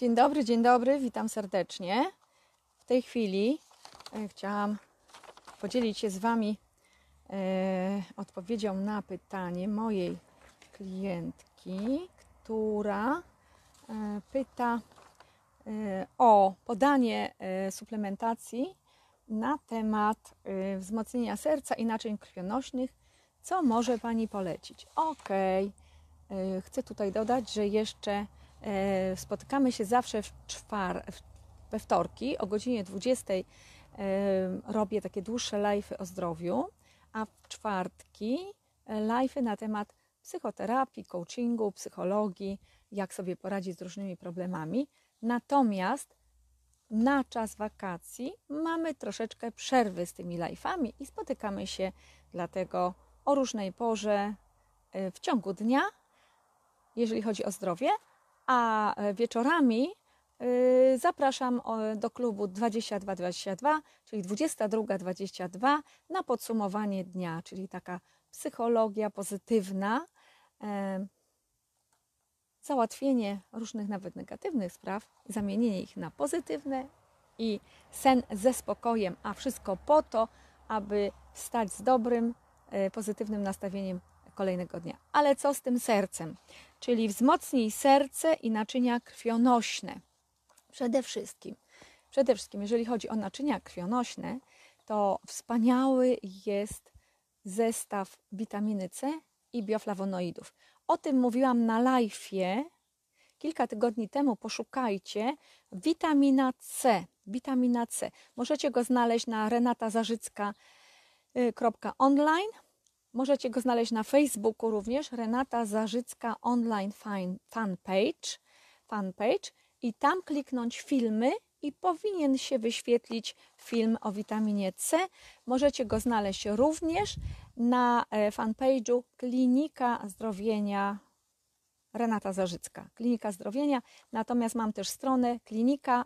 Dzień dobry, dzień dobry, witam serdecznie. W tej chwili e, chciałam podzielić się z Wami e, odpowiedzią na pytanie mojej klientki, która e, pyta o podanie suplementacji na temat wzmocnienia serca i naczyń krwionośnych. Co może Pani polecić? Ok, chcę tutaj dodać, że jeszcze spotykamy się zawsze w czwar, we wtorki o godzinie 20. E, robię takie dłuższe live'y o zdrowiu, a w czwartki e, live'y na temat psychoterapii, coachingu, psychologii, jak sobie poradzić z różnymi problemami. Natomiast na czas wakacji mamy troszeczkę przerwy z tymi live'ami i spotykamy się dlatego o różnej porze w ciągu dnia, jeżeli chodzi o zdrowie, a wieczorami y, zapraszam do klubu 2222, czyli 22.22 na podsumowanie dnia, czyli taka psychologia pozytywna, załatwienie różnych nawet negatywnych spraw, zamienienie ich na pozytywne i sen ze spokojem, a wszystko po to, aby stać z dobrym, e, pozytywnym nastawieniem kolejnego dnia. Ale co z tym sercem? Czyli wzmocnij serce i naczynia krwionośne. Przede wszystkim, przede wszystkim, jeżeli chodzi o naczynia krwionośne, to wspaniały jest zestaw witaminy C i bioflawonoidów. O tym mówiłam na live'ie kilka tygodni temu. Poszukajcie witamina C. Witamina C. Możecie go znaleźć na renatazażycka.online Możecie go znaleźć na Facebooku również, Renata Zarzycka Online fan, fanpage, fanpage i tam kliknąć filmy i powinien się wyświetlić film o witaminie C. Możecie go znaleźć również na e, fanpage'u Klinika Zdrowienia Renata Zarzycka. Klinika Zdrowienia, natomiast mam też stronę klinika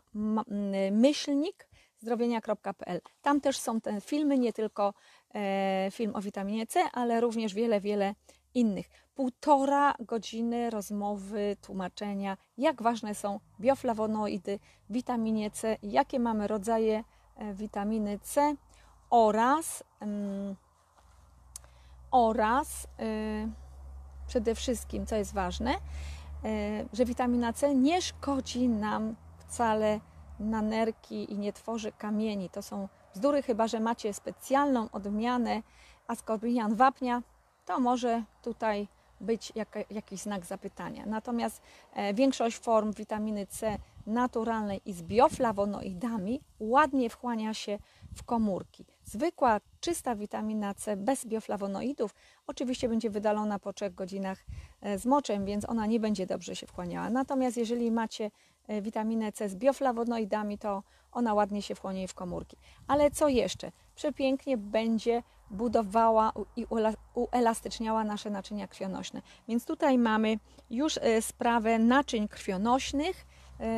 myślnik zdrowienia.pl. Tam też są te filmy, nie tylko e, film o witaminie C, ale również wiele, wiele innych. Półtora godziny rozmowy, tłumaczenia, jak ważne są bioflawonoidy, witaminie C, jakie mamy rodzaje e, witaminy C oraz, mm, oraz e, przede wszystkim, co jest ważne, że witamina C nie szkodzi nam wcale na nerki i nie tworzy kamieni. To są bzdury, chyba że macie specjalną odmianę ascorbian wapnia, to może tutaj być jakiś znak zapytania. Natomiast e, większość form witaminy C naturalnej i z bioflawonoidami ładnie wchłania się w komórki. Zwykła, czysta witamina C bez bioflawonoidów oczywiście będzie wydalona po 3 godzinach e, z moczem, więc ona nie będzie dobrze się wchłaniała. Natomiast jeżeli macie witaminę C z bioflawonoidami, to ona ładnie się wchłonie w komórki. Ale co jeszcze? Przepięknie będzie budowała i uelastyczniała nasze naczynia krwionośne. Więc tutaj mamy już e, sprawę naczyń krwionośnych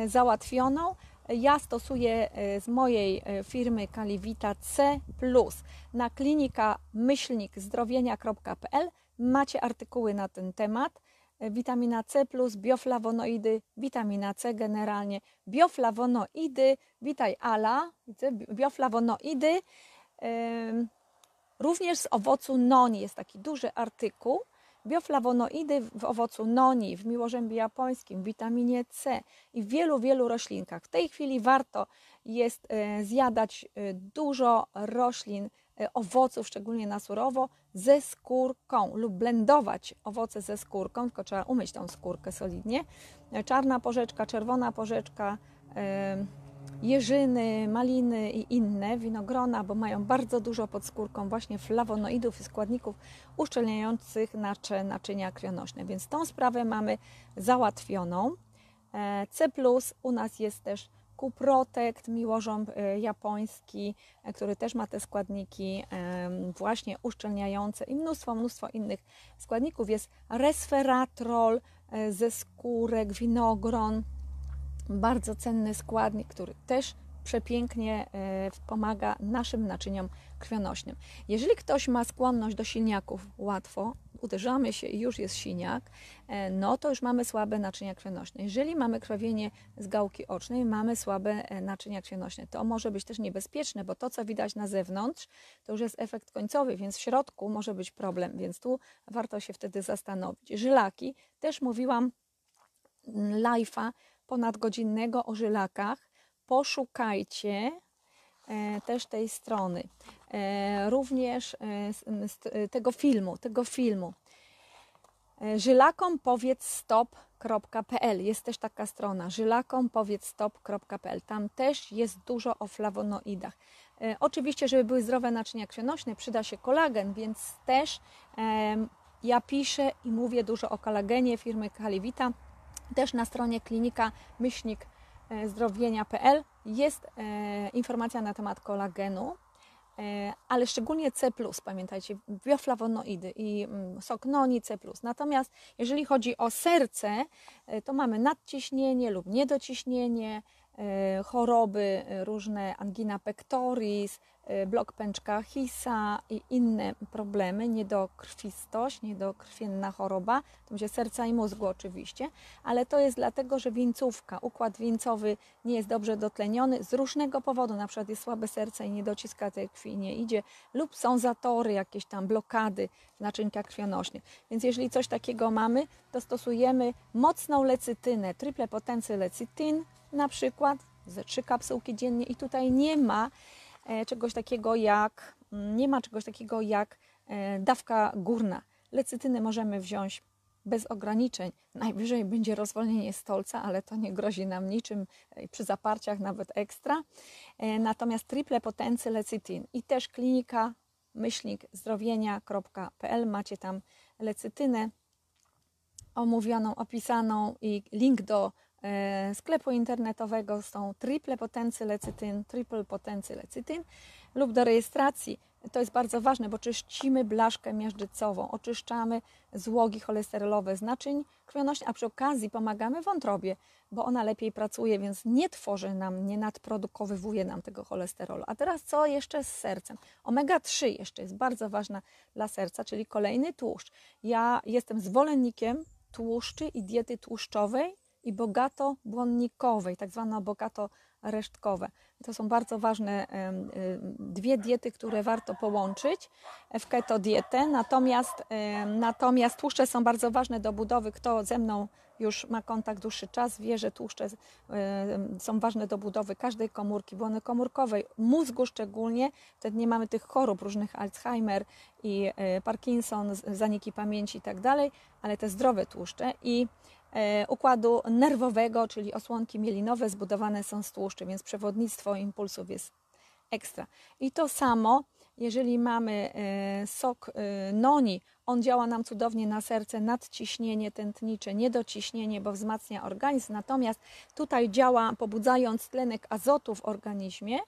załatwioną. Ja stosuję z mojej firmy Kalivita C na klinika myślnik zdrowienia.pl macie artykuły na ten temat. Witamina C, bioflawonoidy, witamina C generalnie, bioflawonoidy, witaj Ala, bioflawonoidy. Również z owocu noni jest taki duży artykuł. Bioflawonoidy w owocu noni, w miłożębie japońskim, witaminie C i w wielu, wielu roślinkach. W tej chwili warto jest e, zjadać e, dużo roślin owoców, szczególnie na surowo, ze skórką lub blendować owoce ze skórką, tylko trzeba umyć tą skórkę solidnie. E, czarna porzeczka, czerwona porzeczka, e, jeżyny, maliny i inne winogrona, bo mają bardzo dużo pod skórką właśnie flawonoidów i składników uszczelniających naczynia krwionośne. Więc tą sprawę mamy załatwioną. C+, u nas jest też Kuprotect, miłożąb e, japoński, e, który też ma te składniki właśnie uszczelniające i mnóstwo, mnóstwo innych składników. Jest resveratrol e, ze skórek, winogron, bardzo cenny składnik, który też przepięknie pomaga naszym naczyniom krwionośnym. Jeżeli ktoś ma skłonność do silniaków, łatwo uderzamy się i już jest siniak, e, no to już mamy słabe naczynia krwionośne. Jeżeli mamy krwawienie z gałki ocznej, mamy słabe e, naczynia krwionośne. To może być też niebezpieczne, bo to, co widać na zewnątrz, to już jest efekt końcowy, więc w środku może być problem, więc tu warto się wtedy zastanowić. Żylaki, też mówiłam mm, live'a ponadgodzinnego o żylakach. Poszukajcie też tej strony. E, również e, tego filmu, tego filmu. E, żylakom powiedz stop.pl jest też taka strona żylakom powiedz stop.pl tam też jest dużo o flawonoidach oczywiście żeby były zdrowe naczynia krwionośne przyda się kolagen więc też ja piszę i mówię dużo o kolagenie firmy Kalivita też na stronie klinika myślnik zdrowienia.pl jest informacja na temat kolagenu E, ale szczególnie C+, pamiętajcie, bioflawonoidy i mm, sok noni C+. Natomiast jeżeli chodzi o serce, e, to mamy nadciśnienie lub niedociśnienie, e, choroby różne, angina pectoris, Y, blok pęczka Hisa i inne problemy, niedokrwistość, niedokrwienna choroba, to będzie serca i mózgu oczywiście, ale to jest dlatego, że wieńcówka, układ wieńcowy nie jest dobrze dotleniony z różnego powodu, na przykład jest słabe serce i nie dociska tej krwi, nie idzie, lub są zatory, jakieś tam blokady w krwionośnych. Więc jeżeli coś takiego mamy, to stosujemy mocną lecytynę, triple potency lecytyn na przykład, ze trzy kapsułki dziennie i tutaj nie ma E, czegoś takiego jak, mm, nie ma czegoś takiego jak e, dawka górna. Lecytyny możemy wziąć bez ograniczeń. Najwyżej będzie rozwolnienie stolca, ale to nie grozi nam niczym e, przy zaparciach, nawet ekstra. Natomiast triple potency lecytin i też klinika myślnik zdrowienia.pl macie tam lecytynę omówioną, opisaną i link do sklepu internetowego tą triple potency lecytyn, triple potency lecytyn lub do rejestracji. To jest bardzo ważne, bo czyścimy blaszkę miażdżycową, oczyszczamy złogi cholesterolowe z naczyń krwionośnych, a przy okazji pomagamy wątrobie, bo ona lepiej pracuje, więc nie tworzy nam, nie nadprodukowywuje nam tego cholesterolu. A teraz co jeszcze z sercem? Omega-3 jeszcze jest bardzo ważna dla serca, czyli kolejny tłuszcz. Ja jestem zwolennikiem tłuszczy i diety tłuszczowej, i bogato błonnikowej, tak zwana bogato resztkowe. To są bardzo ważne dwie diety, które warto połączyć w keto dietę. Natomiast, natomiast tłuszcze są bardzo ważne do budowy. Kto ze mną już ma kontakt dłuższy czas, wie, że tłuszcze są ważne do budowy każdej komórki, błony komórkowej, mózgu szczególnie. Wtedy nie mamy tych chorób różnych Alzheimer i e, Parkinson, zaniki pamięci i tak dalej, ale te zdrowe tłuszcze i układu nerwowego, czyli osłonki mielinowe zbudowane są z tłuszczy, więc przewodnictwo impulsów jest ekstra. I to samo, jeżeli mamy e, sok e, noni, on działa nam cudownie na serce, nadciśnienie tętnicze, niedociśnienie, bo wzmacnia organizm. Natomiast tutaj działa pobudzając tlenek azotu w organizmie,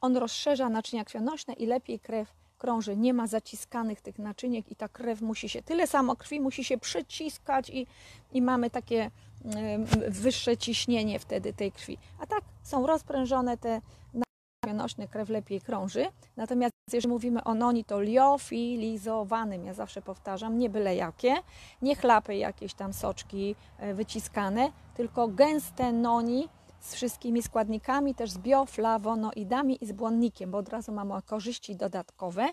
on rozszerza naczynia krwionośne i lepiej krew krąży, nie ma zaciskanych tych naczyniek i ta krew musi się, tyle samo krwi musi się przyciskać i, i mamy takie wyższe ciśnienie wtedy tej krwi. A tak są rozprężone te nośne, krew lepiej krąży. Natomiast jeżeli mówimy o noni, to liofilizowanym, ja zawsze powtarzam, nie byle jakie, nie chlapy jakieś tam soczki e, wyciskane, tylko gęste noni, z wszystkimi składnikami, też z bioflawonoidami i z błonnikiem, bo od razu mamy korzyści dodatkowe.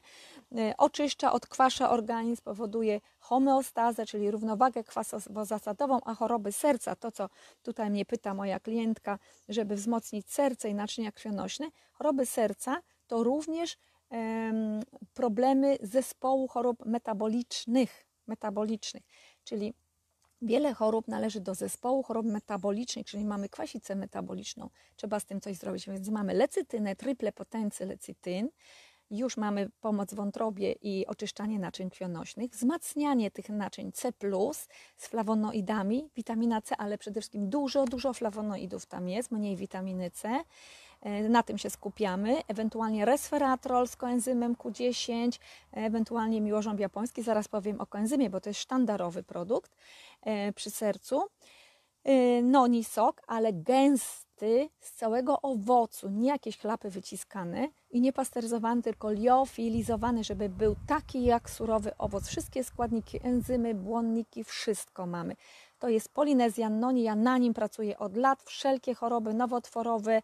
E, oczyszcza, odkwasza organizm, powoduje homeostazę, czyli równowagę kwasowo-zasadową, a choroby serca, to co tutaj mnie pyta moja klientka, żeby wzmocnić serce i naczynia krwionośne, choroby serca to również um, problemy zespołu chorób metabolicznych, metabolicznych, czyli Wiele chorób należy do zespołu chorób metabolicznych, czyli mamy kwasicę metaboliczną. Trzeba z tym coś zrobić. Więc mamy lecytynę, triple potency lecytyn, już mamy pomoc wątrobie i oczyszczanie naczyń krwionośnych, wzmacnianie tych naczyń C+, z flawonoidami, witamina C, ale przede wszystkim dużo, dużo flawonoidów tam jest, mniej witaminy C. E, na tym się skupiamy, ewentualnie resveratrol z koenzymem Q10, ewentualnie miłożąb japoński, zaraz powiem o koenzymie, bo to jest sztandarowy produkt e, przy sercu. E, Noni sok, ale gęst, ekstrakty z całego owocu, nie jakieś chlapy wyciskane i nie pasteryzowane, tylko liofilizowane, żeby był taki jak surowy owoc. Wszystkie składniki, enzymy, błonniki, wszystko mamy. To jest polinezjan noni, ja na nim pracuję od lat. Wszelkie choroby nowotworowe,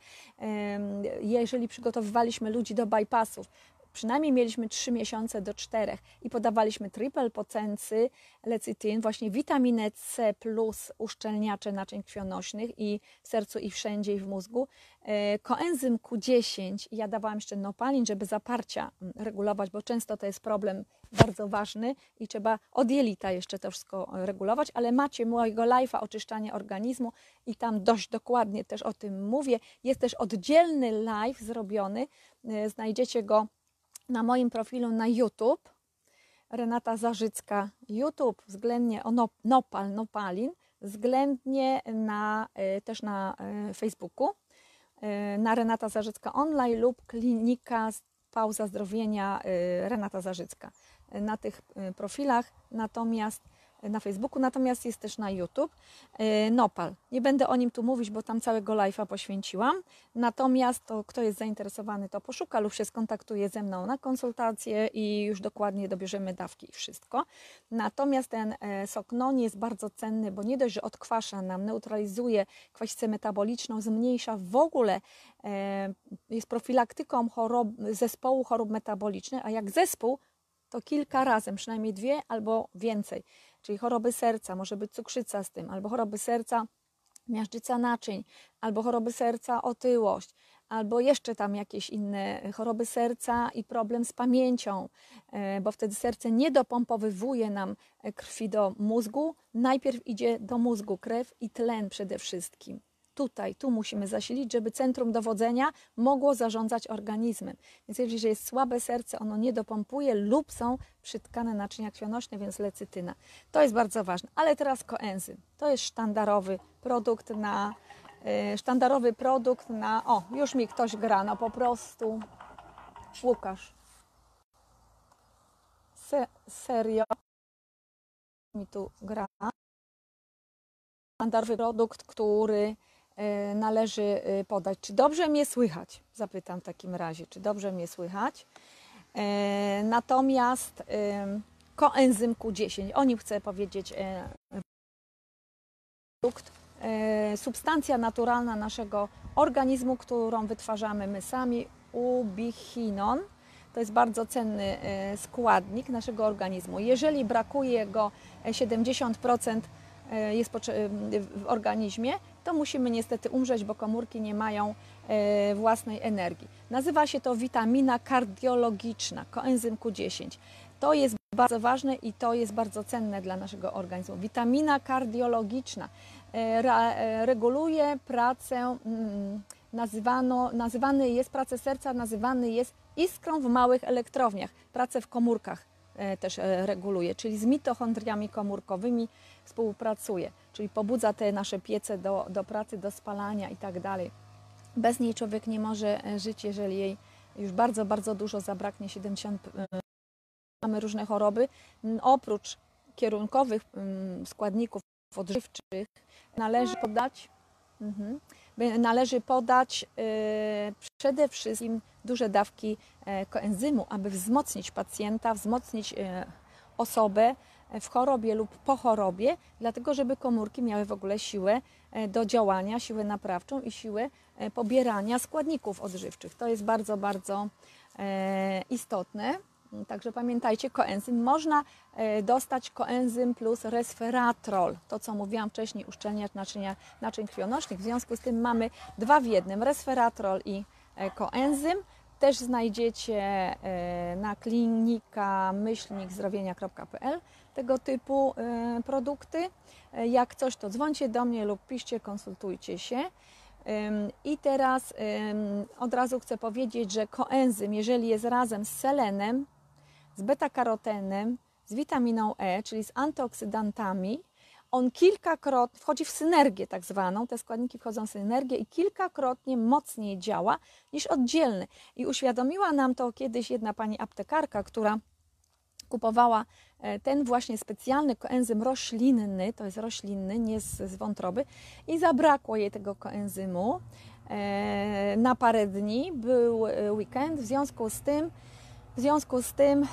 jeżeli przygotowywaliśmy ludzi do bypassów, przynajmniej mieliśmy 3 miesiące do 4 i podawaliśmy triple potency lecytyn, właśnie witaminę C plus uszczelniacze naczyń krwionośnych i w sercu i wszędzie i w mózgu. E, koenzym Q10 ja dawałam jeszcze nopalin, żeby zaparcia mm, regulować, bo często to jest problem bardzo ważny i trzeba od jelita jeszcze to wszystko regulować, ale macie mojego live'a oczyszczanie organizmu i tam dość dokładnie też o tym mówię. Jest też oddzielny live zrobiony, e, znajdziecie go na moim profilu na YouTube. Renata Zarzycka YouTube, względnie o Nopal, Nopalin, względnie na, e, też na e, Facebooku, e, na Renata Zarzycka Online lub Klinika Pauza Zdrowienia Renata Zarzycka. Na tych profilach natomiast na Facebooku, natomiast jest też na YouTube. E, Nopal. Nie będę o nim tu mówić, bo tam całego live'a poświęciłam. Natomiast to, kto jest zainteresowany, to poszuka lub się skontaktuje ze mną na konsultację i już dokładnie dobierzemy dawki i wszystko. Natomiast ten e, sok non jest bardzo cenny, bo nie dość, że odkwasza nam, neutralizuje kwasicę metaboliczną, zmniejsza w ogóle, e, jest profilaktyką chorob, zespołu chorób metabolicznych, a jak zespół, to kilka razy, przynajmniej dwie albo więcej czyli choroby serca, może być cukrzyca z tym, albo choroby serca, miażdżyca naczyń, albo choroby serca, otyłość, albo jeszcze tam jakieś inne choroby serca i problem z pamięcią, e, bo wtedy serce nie dopompowywuje nam krwi do mózgu, najpierw idzie do mózgu krew i tlen przede wszystkim tutaj, tu musimy zasilić, żeby centrum dowodzenia mogło zarządzać organizmem. Więc jeżeli jest słabe serce, ono nie dopompuje lub są przytkane naczynia krwionośne, więc lecytyna. To jest bardzo ważne. Ale teraz koenzym. To jest sztandarowy produkt na yy, sztandarowy produkt na o, już mi ktoś gra, no po prostu Łukasz. Se, serio mi tu gra. Sztandarowy produkt, który należy e, podać. Czy dobrze mnie słychać? Zapytam w takim razie, czy dobrze mnie słychać. E, natomiast koenzym Q10, o nim chcę powiedzieć produkt, substancja naturalna naszego organizmu, którą wytwarzamy my sami, ubichinon. To jest bardzo cenny składnik naszego organizmu. Jeżeli brakuje go 70% jest w organizmie, to musimy niestety umrzeć, bo komórki nie mają e, własnej energii. Nazywa się to witamina kardiologiczna, koenzym Q10. To jest bardzo ważne i to jest bardzo cenne dla naszego organizmu. Witamina kardiologiczna e, e, reguluje pracę, mm, nazywano, nazywany jest pracę serca, nazywany jest iskrą w małych elektrowniach, pracę w komórkach też reguluje, czyli z mitochondriami komórkowymi współpracuje czyli pobudza te nasze piece do, do pracy, do spalania i tak dalej. Bez niej człowiek nie może e, żyć, jeżeli jej już bardzo, bardzo dużo zabraknie, 70 e, mamy różne choroby. Oprócz kierunkowych składników odżywczych należy podać, mhm, należy podać e, przede wszystkim duże dawki koenzymu, aby wzmocnić pacjenta, wzmocnić osobę, w chorobie lub po chorobie, dlatego żeby komórki miały w ogóle siłę e, do działania, siłę naprawczą i siłę e, pobierania składników odżywczych. To jest bardzo, bardzo e, istotne. Także pamiętajcie, koenzym. Można dostać koenzym plus resveratrol. To, co mówiłam wcześniej, uszczelniać naczynia, naczyń krwionośnych. W związku z tym mamy dwa w jednym, resveratrol i koenzym też znajdziecie e, na klinika myślnikzdrowienia.pl tego typu e, produkty. E, jak coś, to dzwońcie do mnie lub piszcie, konsultujcie się. I teraz od razu chcę powiedzieć, że koenzym, jeżeli jest razem z selenem, z beta-karotenem, z witaminą E, czyli z antyoksydantami, on kilkakrotnie wchodzi w synergię tak zwaną, te składniki wchodzą w synergię i kilkakrotnie mocniej działa niż oddzielny. I uświadomiła nam to kiedyś jedna pani aptekarka, która kupowała e, ten właśnie specjalny koenzym roślinny, to jest roślinny, nie z, z wątroby, i zabrakło jej tego koenzymu e, na parę dni. Był e, weekend, w związku z tym, w związku z tym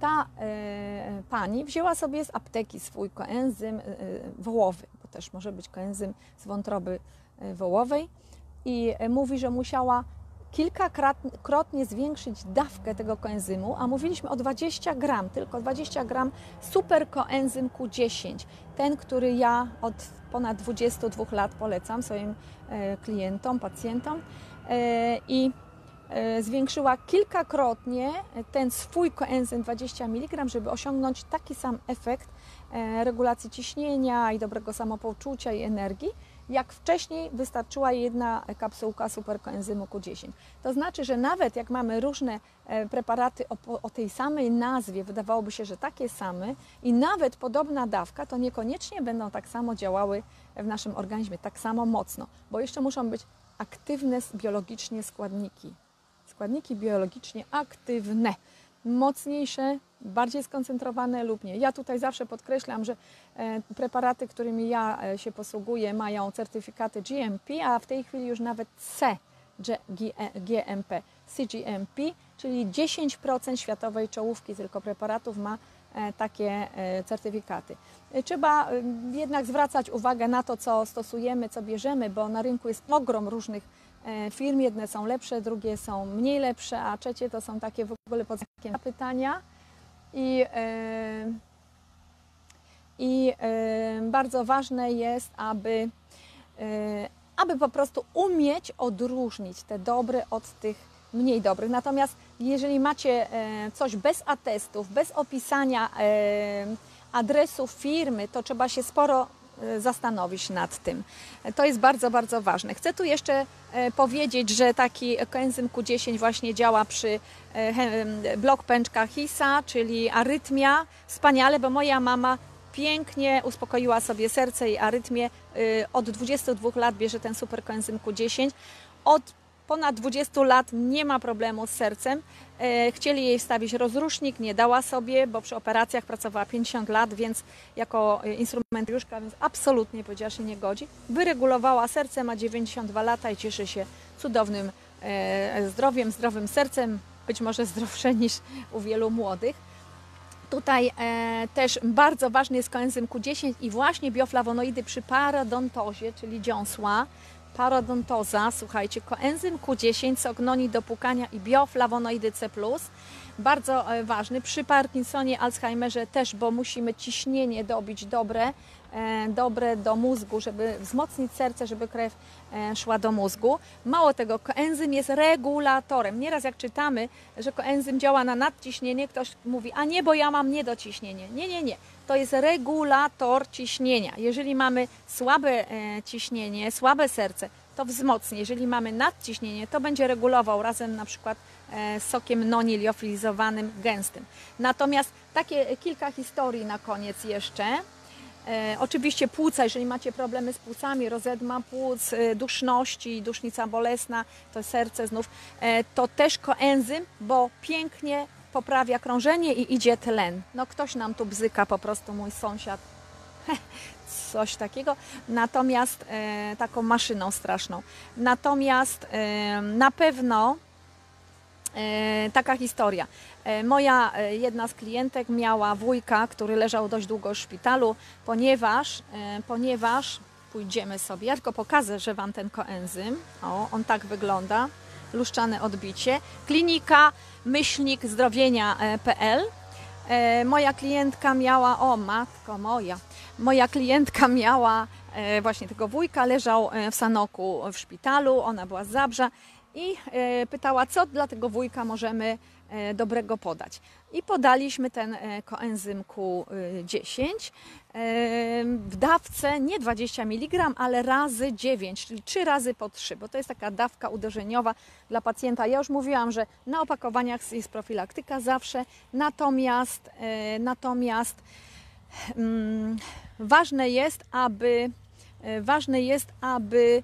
ta pani wzięła sobie z apteki swój koenzym wołowy, bo też może być koenzym z wątroby wołowej i mówi, że musiała kilkakrotnie zwiększyć dawkę tego koenzymu, a mówiliśmy o 20 gram, tylko 20 gram super koenzym Q10, ten, który ja od ponad 22 lat polecam swoim e, klientom, pacjentom e, i e, zwiększyła kilkakrotnie ten swój koenzym 20 mg, żeby osiągnąć taki sam efekt regulacji ciśnienia i dobrego samopoczucia i energii jak wcześniej wystarczyła jedna kapsułka superkoenzymu Q10. To znaczy, że nawet jak mamy różne e, preparaty o, o, tej samej nazwie, wydawałoby się, że takie same i nawet podobna dawka, to niekoniecznie będą tak samo działały w naszym organizmie, tak samo mocno, bo jeszcze muszą być aktywne biologicznie składniki. Składniki biologicznie aktywne mocniejsze, bardziej skoncentrowane lub nie. Ja tutaj zawsze podkreślam, że e, preparaty, którymi ja e, się posługuję, mają certyfikaty GMP, a w tej chwili już nawet C GMP, CGMP, czyli 10% światowej czołówki tylko preparatów ma e, takie certyfikaty. Trzeba jednak zwracać uwagę na to, co stosujemy, co bierzemy, bo na rynku jest ogrom różnych E, firm. Jedne są lepsze, drugie są mniej lepsze, a trzecie to są takie w ogóle pod pytania. I, e, i e, bardzo ważne jest, aby, aby po prostu umieć odróżnić te dobre od tych mniej dobrych. Natomiast jeżeli macie coś bez atestów, bez opisania adresu firmy, to trzeba się sporo zastanowić nad tym. To jest bardzo, bardzo ważne. Chcę tu jeszcze e, powiedzieć, że taki koenzym Q10 właśnie działa przy e, blok pęczka HISA, czyli arytmia. Wspaniale, bo moja mama pięknie uspokoiła sobie serce i arytmię. Y, od 22 lat bierze ten super koenzym Q10. Od ponad 20 lat nie ma problemu z sercem. E, chcieli jej wstawić rozrusznik, nie dała sobie, bo przy operacjach pracowała 50 lat, więc jako e, instrumentariuszka, więc absolutnie powiedziała, że się nie godzi. Wyregulowała serce, ma 92 lata i cieszy się cudownym e, zdrowiem, zdrowym sercem, być może zdrowsze niż u wielu młodych. Tutaj też bardzo ważny jest koenzym Q10 i właśnie bioflawonoidy przy parodontozie, czyli dziąsła parodontoza, słuchajcie, koenzym Q10, sognoni do pukania i bioflawonoidy C+, bardzo e, ważny. Przy Parkinsonie, Alzheimerze też, bo musimy ciśnienie dobić dobre, e, dobre do mózgu, żeby wzmocnić serce, żeby krew e, szła do mózgu. Mało tego, koenzym jest regulatorem. Nieraz jak czytamy, że koenzym działa na nadciśnienie, ktoś mówi, a nie, bo ja mam niedociśnienie. Nie, nie, nie. To jest regulator ciśnienia. Jeżeli mamy słabe ciśnienie, słabe serce, to wzmocni. Jeżeli mamy nadciśnienie, to będzie regulował razem na przykład sokiem noniliofilizowanym, gęstym. Natomiast takie kilka historii na koniec jeszcze. E, oczywiście płuca, jeżeli macie problemy z płucami, rozedma płuc, e, duszności, dusznica bolesna, to serce znów, e, to też koenzym, bo pięknie poprawia krążenie i idzie tlen. No ktoś nam tu bzyka, po prostu mój sąsiad, coś takiego, natomiast e, taką maszyną straszną. Natomiast e, na pewno E, taka historia. E, moja e, jedna z klientek miała wujka, który leżał dość długo w szpitalu, ponieważ, ponieważ pójdziemy sobie, ja tylko pokażę, że Wam ten koenzym, o, on tak wygląda, luszczane odbicie, klinika myślnik zdrowienia.pl moja klientka miała, o matko moja, moja klientka miała właśnie tego wujka, leżał w Sanoku w szpitalu, ona była z Zabrza i e, pytała, co dla tego wujka możemy e, dobrego podać. I podaliśmy ten e, koenzym Q10 w dawce nie 20 mg, ale razy 9, czyli 3 razy po 3, bo to jest taka dawka uderzeniowa dla pacjenta. Ja już mówiłam, że na opakowaniach jest profilaktyka zawsze, natomiast, natomiast mm, ważne jest, aby ważne jest, aby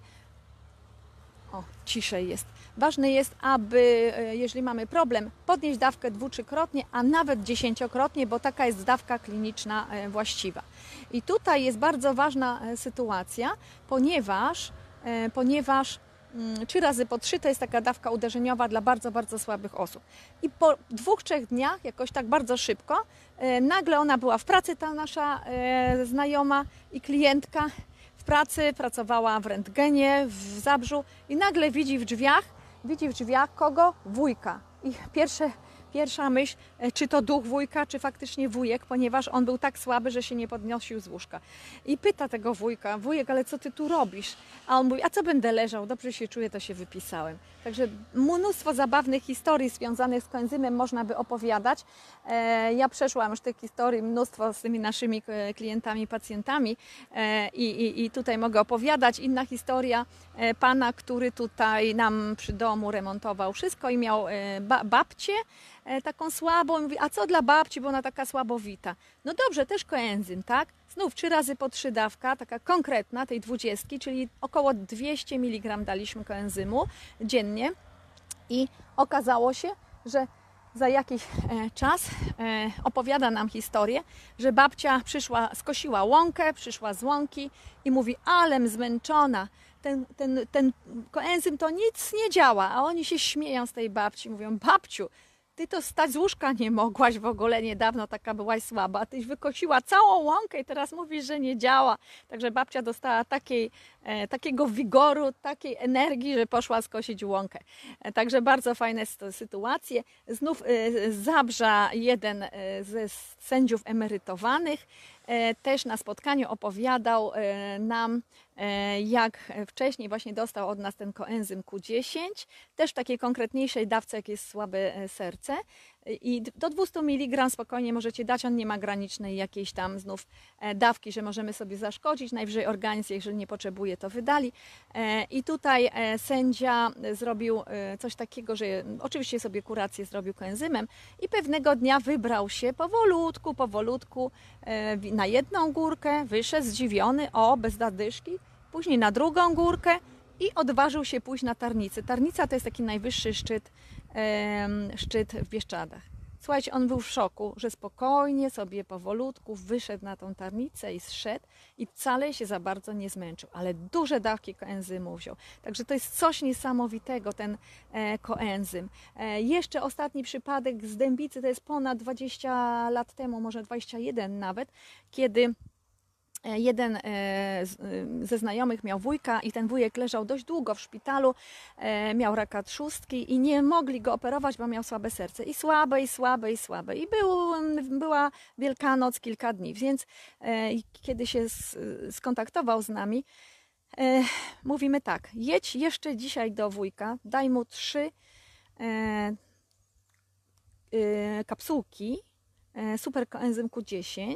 o, ciszej jest ważne jest, aby e, jeżeli mamy problem, podnieść dawkę dwu, trzykrotnie, a nawet dziesięciokrotnie, bo taka jest dawka kliniczna e, właściwa. I tutaj jest bardzo ważna e, sytuacja, ponieważ, ponieważ mm, trzy razy po trzy to jest taka dawka uderzeniowa dla bardzo, bardzo słabych osób. I po dwóch, trzech dniach, jakoś tak bardzo szybko, nagle ona była w pracy, ta nasza znajoma i klientka w pracy, pracowała w rentgenie w Zabrzu i nagle widzi w drzwiach, widzi w drzwiach kogo? Wujka. I pierwsze, pierwsza myśl, e, czy to duch wujka, czy faktycznie wujek, ponieważ on był tak słaby, że się nie podnosił z łóżka. I pyta tego wujka, wujek, ale co ty tu robisz? A on mówi, a co będę leżał? Dobrze się czuję, to się wypisałem. Także mnóstwo zabawnych historii związanych z koenzymem można by opowiadać. E, Ja przeszłam już tych historii mnóstwo z tymi naszymi e, klientami, pacjentami i, i, i tutaj mogę opowiadać. Inna historia pana, który tutaj nam przy domu remontował wszystko i miał e, ba babcię e, taką słabą. Mówi, a co dla babci, bo ona taka słabowita. No dobrze, też koenzym, tak? Znów trzy razy po trzy dawka, taka konkretna tej dwudziestki, czyli około 200 mg daliśmy koenzymu dziennie i okazało się, że za jakiś e, czas e, opowiada nam historię, że babcia przyszła, skosiła łąkę, przyszła z łąki i mówi, alem zmęczona, ten, ten, ten koenzym to nic nie działa, a oni się śmieją z tej babci, mówią, babciu, ty to stać z łóżka nie mogłaś w ogóle niedawno, taka byłaś słaba. Tyś wykosiła całą łąkę i teraz mówisz, że nie działa. Także babcia dostała takiej, takiego wigoru, takiej energii, że poszła skosić łąkę. E, także bardzo fajne sy- sytuacje. Znów e, Zabrza jeden e, ze sędziów emerytowanych e, też na spotkaniu opowiadał e, nam, e, jak wcześniej właśnie dostał od nas ten koenzym Q10, też w takiej konkretniejszej dawce, jak jest słabe e, serce. I do 200 mg spokojnie możecie dać, on nie ma granicznej jakiejś tam znów e, dawki, że możemy sobie zaszkodzić. Najwyżej organizm, jeżeli nie potrzebuje, to wydali. E, I tutaj e, sędzia zrobił coś takiego, że oczywiście sobie kurację zrobił koenzymem i pewnego dnia wybrał się powolutku, powolutku na jedną górkę, wyszedł zdziwiony, o, bez zadyszki, później na drugą górkę i odważył się pójść na Tarnicę. Tarnica to jest taki najwyższy szczyt, szczyt w Bieszczadach. Słuchajcie, on był w szoku, że spokojnie sobie powolutku wyszedł na tą tarnicę i zszedł i wcale się za bardzo nie zmęczył, ale duże dawki koenzymu wziął. Także to jest coś niesamowitego, ten e, koenzym. E, jeszcze ostatni przypadek z Dębicy, to jest ponad 20 lat temu, może 21 nawet, kiedy Jeden e, e, ze znajomych miał wujka i ten wujek leżał dość długo w szpitalu, e, miał raka trzustki i nie mogli go operować, bo miał słabe serce. I słabe, i słabe, i słabe. I był, była Wielkanoc kilka dni, więc kiedy się skontaktował z nami, mówimy tak, jedź jeszcze dzisiaj do wujka, daj mu trzy kapsułki super koenzym Q10,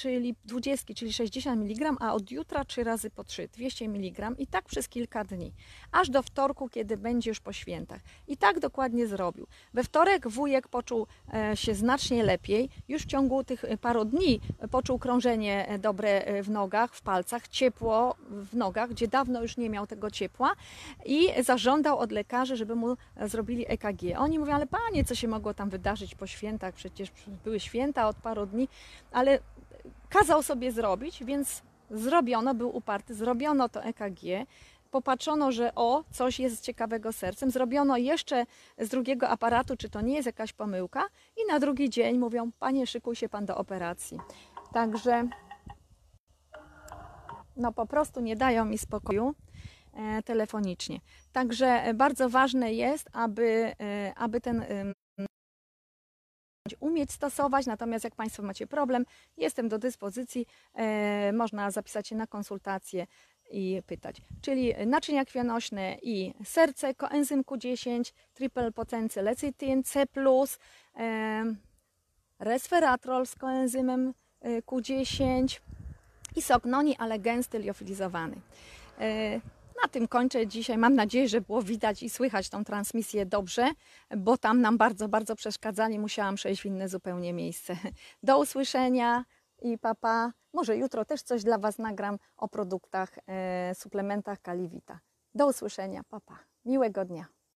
czyli 20, czyli 60 mg, a od jutra 3 razy po 3, 200 mg i tak przez kilka dni, aż do wtorku, kiedy będzie już po świętach. I tak dokładnie zrobił. We wtorek wujek poczuł e, się znacznie lepiej, już w ciągu tych e, paru dni poczuł krążenie e, dobre e, w nogach, w palcach, ciepło w nogach, gdzie dawno już nie miał tego ciepła i zażądał od lekarzy, żeby mu e, zrobili EKG. Oni mówią, ale panie, co się mogło tam wydarzyć po świętach, przecież były święta od paru dni, ale kazał sobie zrobić, więc zrobiono, był uparty, zrobiono to EKG, popatrzono, że o, coś jest ciekawego sercem, zrobiono jeszcze z drugiego aparatu, czy to nie jest jakaś pomyłka i na drugi dzień mówią, panie, szykuj się pan do operacji. Także no po prostu nie dają mi spokoju e, telefonicznie. Także bardzo ważne jest, aby, e, aby ten umieć stosować, natomiast jak Państwo macie problem, jestem do dyspozycji, e, można zapisać się na konsultację i pytać. Czyli naczynia krwionośne i serce, koenzym Q10, triple potency lecithin, C+, e, resveratrol z koenzymem e, Q10 i sok noni, ale gęsty, liofilizowany. Na tym kończę dzisiaj. Mam nadzieję, że było widać i słychać tą transmisję dobrze, bo tam nam bardzo, bardzo przeszkadzali. Musiałam przejść w inne zupełnie miejsce. Do usłyszenia i papa. Może jutro też coś dla Was nagram o produktach, e, suplementach Kaliwita. Do usłyszenia, papa. Miłego dnia.